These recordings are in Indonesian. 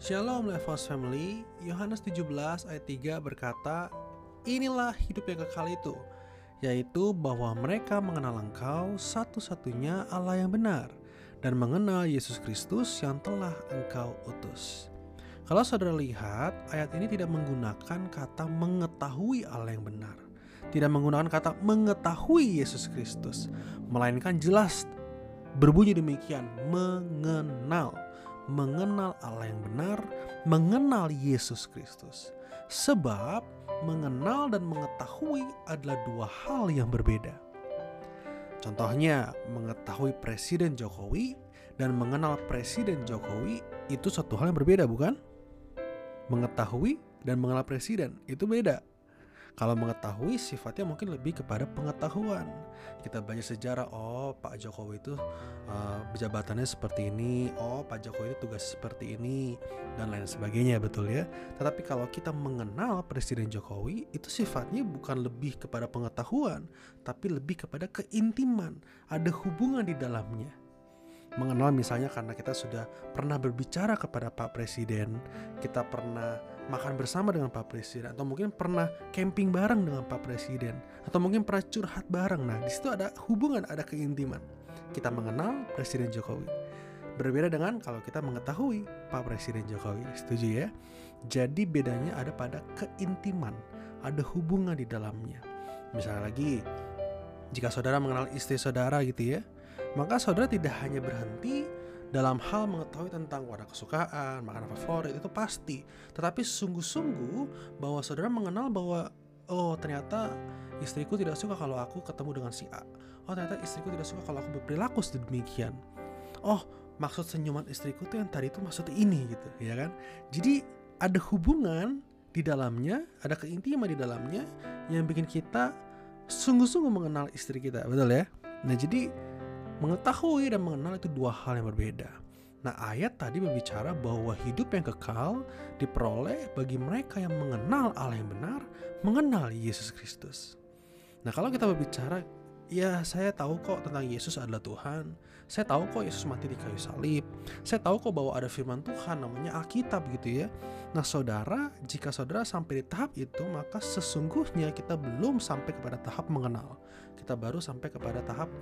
Shalom Levos Family, Yohanes 17 ayat 3 berkata, Inilah hidup yang kekal itu, yaitu bahwa mereka mengenal engkau satu-satunya Allah yang benar, dan mengenal Yesus Kristus yang telah engkau utus. Kalau saudara lihat, ayat ini tidak menggunakan kata mengetahui Allah yang benar. Tidak menggunakan kata mengetahui Yesus Kristus, melainkan jelas berbunyi demikian, mengenal mengenal Allah yang benar, mengenal Yesus Kristus. Sebab mengenal dan mengetahui adalah dua hal yang berbeda. Contohnya, mengetahui Presiden Jokowi dan mengenal Presiden Jokowi itu satu hal yang berbeda, bukan? Mengetahui dan mengenal presiden itu beda. Kalau mengetahui sifatnya mungkin lebih kepada pengetahuan. Kita belajar sejarah, oh Pak Jokowi itu uh, jabatannya seperti ini, oh Pak Jokowi itu tugas seperti ini dan lain sebagainya betul ya. Tetapi kalau kita mengenal Presiden Jokowi itu sifatnya bukan lebih kepada pengetahuan, tapi lebih kepada keintiman. Ada hubungan di dalamnya mengenal misalnya karena kita sudah pernah berbicara kepada Pak Presiden, kita pernah makan bersama dengan Pak Presiden atau mungkin pernah camping bareng dengan Pak Presiden atau mungkin pernah curhat bareng. Nah, di situ ada hubungan, ada keintiman. Kita mengenal Presiden Jokowi. Berbeda dengan kalau kita mengetahui Pak Presiden Jokowi. Setuju ya? Jadi bedanya ada pada keintiman, ada hubungan di dalamnya. Misalnya lagi, jika saudara mengenal istri saudara gitu ya, maka saudara tidak hanya berhenti dalam hal mengetahui tentang warna kesukaan, makanan favorit itu pasti, tetapi sungguh-sungguh bahwa saudara mengenal bahwa oh ternyata istriku tidak suka kalau aku ketemu dengan si A. Oh ternyata istriku tidak suka kalau aku berperilaku sedemikian. Oh maksud senyuman istriku tuh yang tadi itu maksud ini gitu, ya kan? Jadi ada hubungan di dalamnya, ada keintiman di dalamnya yang bikin kita sungguh-sungguh mengenal istri kita, betul ya? Nah jadi Mengetahui dan mengenal itu dua hal yang berbeda. Nah, ayat tadi berbicara bahwa hidup yang kekal diperoleh bagi mereka yang mengenal Allah yang benar, mengenal Yesus Kristus. Nah, kalau kita berbicara, ya saya tahu kok tentang Yesus adalah Tuhan. Saya tahu kok Yesus mati di kayu salib. Saya tahu kok bahwa ada firman Tuhan namanya Alkitab gitu ya. Nah, saudara, jika saudara sampai di tahap itu, maka sesungguhnya kita belum sampai kepada tahap mengenal. Kita baru sampai kepada tahap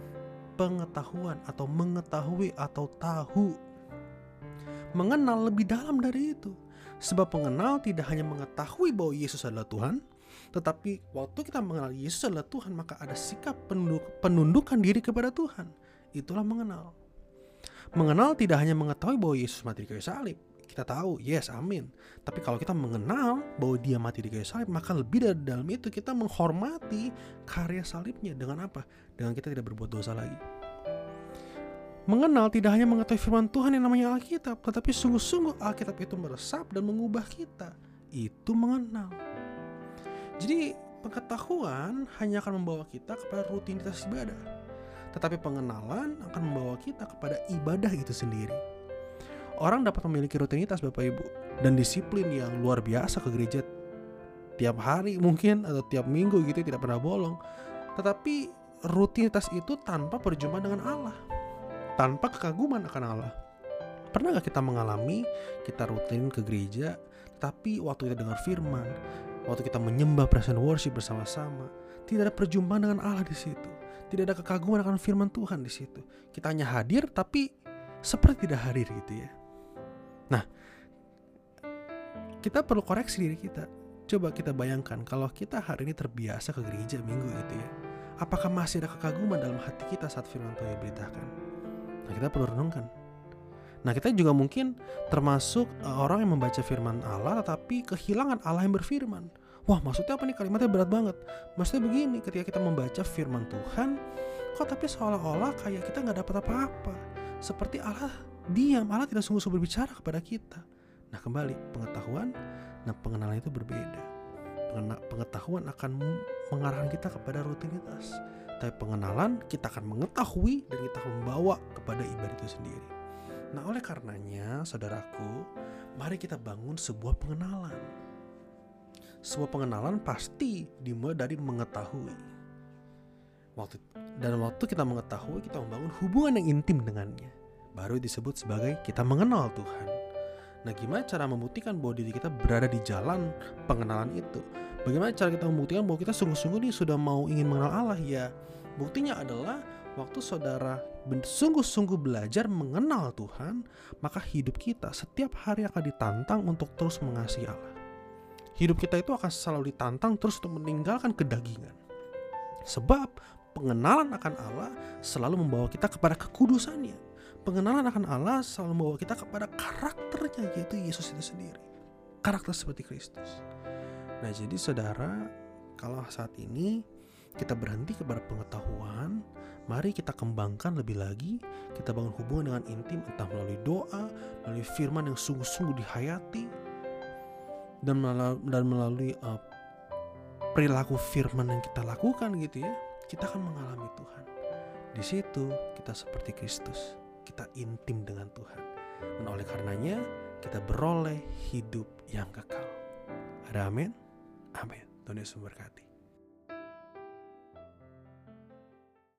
pengetahuan atau mengetahui atau tahu. Mengenal lebih dalam dari itu. Sebab pengenal tidak hanya mengetahui bahwa Yesus adalah Tuhan, tetapi waktu kita mengenal Yesus adalah Tuhan, maka ada sikap penunduk, penundukan diri kepada Tuhan. Itulah mengenal. Mengenal tidak hanya mengetahui bahwa Yesus mati di kayu salib, kita tahu, yes, amin. Tapi kalau kita mengenal bahwa dia mati di kayu salib, maka lebih dari dalam itu kita menghormati karya salibnya dengan apa? Dengan kita tidak berbuat dosa lagi. Mengenal tidak hanya mengetahui firman Tuhan yang namanya Alkitab, tetapi sungguh-sungguh Alkitab itu meresap dan mengubah kita. Itu mengenal. Jadi pengetahuan hanya akan membawa kita kepada rutinitas ibadah. Tetapi pengenalan akan membawa kita kepada ibadah itu sendiri orang dapat memiliki rutinitas Bapak Ibu dan disiplin yang luar biasa ke gereja tiap hari mungkin atau tiap minggu gitu tidak pernah bolong. Tetapi rutinitas itu tanpa perjumpaan dengan Allah. Tanpa kekaguman akan Allah. Pernah gak kita mengalami kita rutin ke gereja tapi waktu kita dengar firman, waktu kita menyembah present worship bersama-sama, tidak ada perjumpaan dengan Allah di situ. Tidak ada kekaguman akan firman Tuhan di situ. Kita hanya hadir tapi seperti tidak hadir gitu ya. Nah, kita perlu koreksi diri kita. Coba kita bayangkan kalau kita hari ini terbiasa ke gereja minggu itu ya. Apakah masih ada kekaguman dalam hati kita saat firman Tuhan diberitakan? Nah, kita perlu renungkan. Nah, kita juga mungkin termasuk eh, orang yang membaca firman Allah tetapi kehilangan Allah yang berfirman. Wah, maksudnya apa nih kalimatnya berat banget? Maksudnya begini, ketika kita membaca firman Tuhan, kok tapi seolah-olah kayak kita nggak dapat apa-apa. Seperti Allah diam, Allah tidak sungguh-sungguh berbicara kepada kita. Nah kembali, pengetahuan dan pengenalan itu berbeda. Pengetahuan akan mengarahkan kita kepada rutinitas. Tapi pengenalan kita akan mengetahui dan kita akan membawa kepada ibadah itu sendiri. Nah oleh karenanya saudaraku, mari kita bangun sebuah pengenalan. Sebuah pengenalan pasti dimulai dari mengetahui. Waktu dan waktu kita mengetahui, kita membangun hubungan yang intim dengannya baru disebut sebagai kita mengenal Tuhan. Nah, gimana cara membuktikan bahwa diri kita berada di jalan pengenalan itu? Bagaimana cara kita membuktikan bahwa kita sungguh-sungguh nih sudah mau ingin mengenal Allah? Ya, buktinya adalah waktu saudara sungguh-sungguh belajar mengenal Tuhan, maka hidup kita setiap hari akan ditantang untuk terus mengasihi Allah. Hidup kita itu akan selalu ditantang terus untuk meninggalkan kedagingan. Sebab pengenalan akan Allah selalu membawa kita kepada kekudusannya pengenalan akan Allah selalu membawa kita kepada karakternya yaitu Yesus itu sendiri. Karakter seperti Kristus. Nah jadi saudara, kalau saat ini kita berhenti kepada pengetahuan, mari kita kembangkan lebih lagi, kita bangun hubungan dengan intim entah melalui doa, melalui firman yang sungguh-sungguh dihayati, dan melalui, uh, perilaku firman yang kita lakukan gitu ya, kita akan mengalami Tuhan. Di situ kita seperti Kristus kita intim dengan Tuhan. Dan oleh karenanya kita beroleh hidup yang kekal. Ada amin? Amin. Tuhan Yesus memberkati.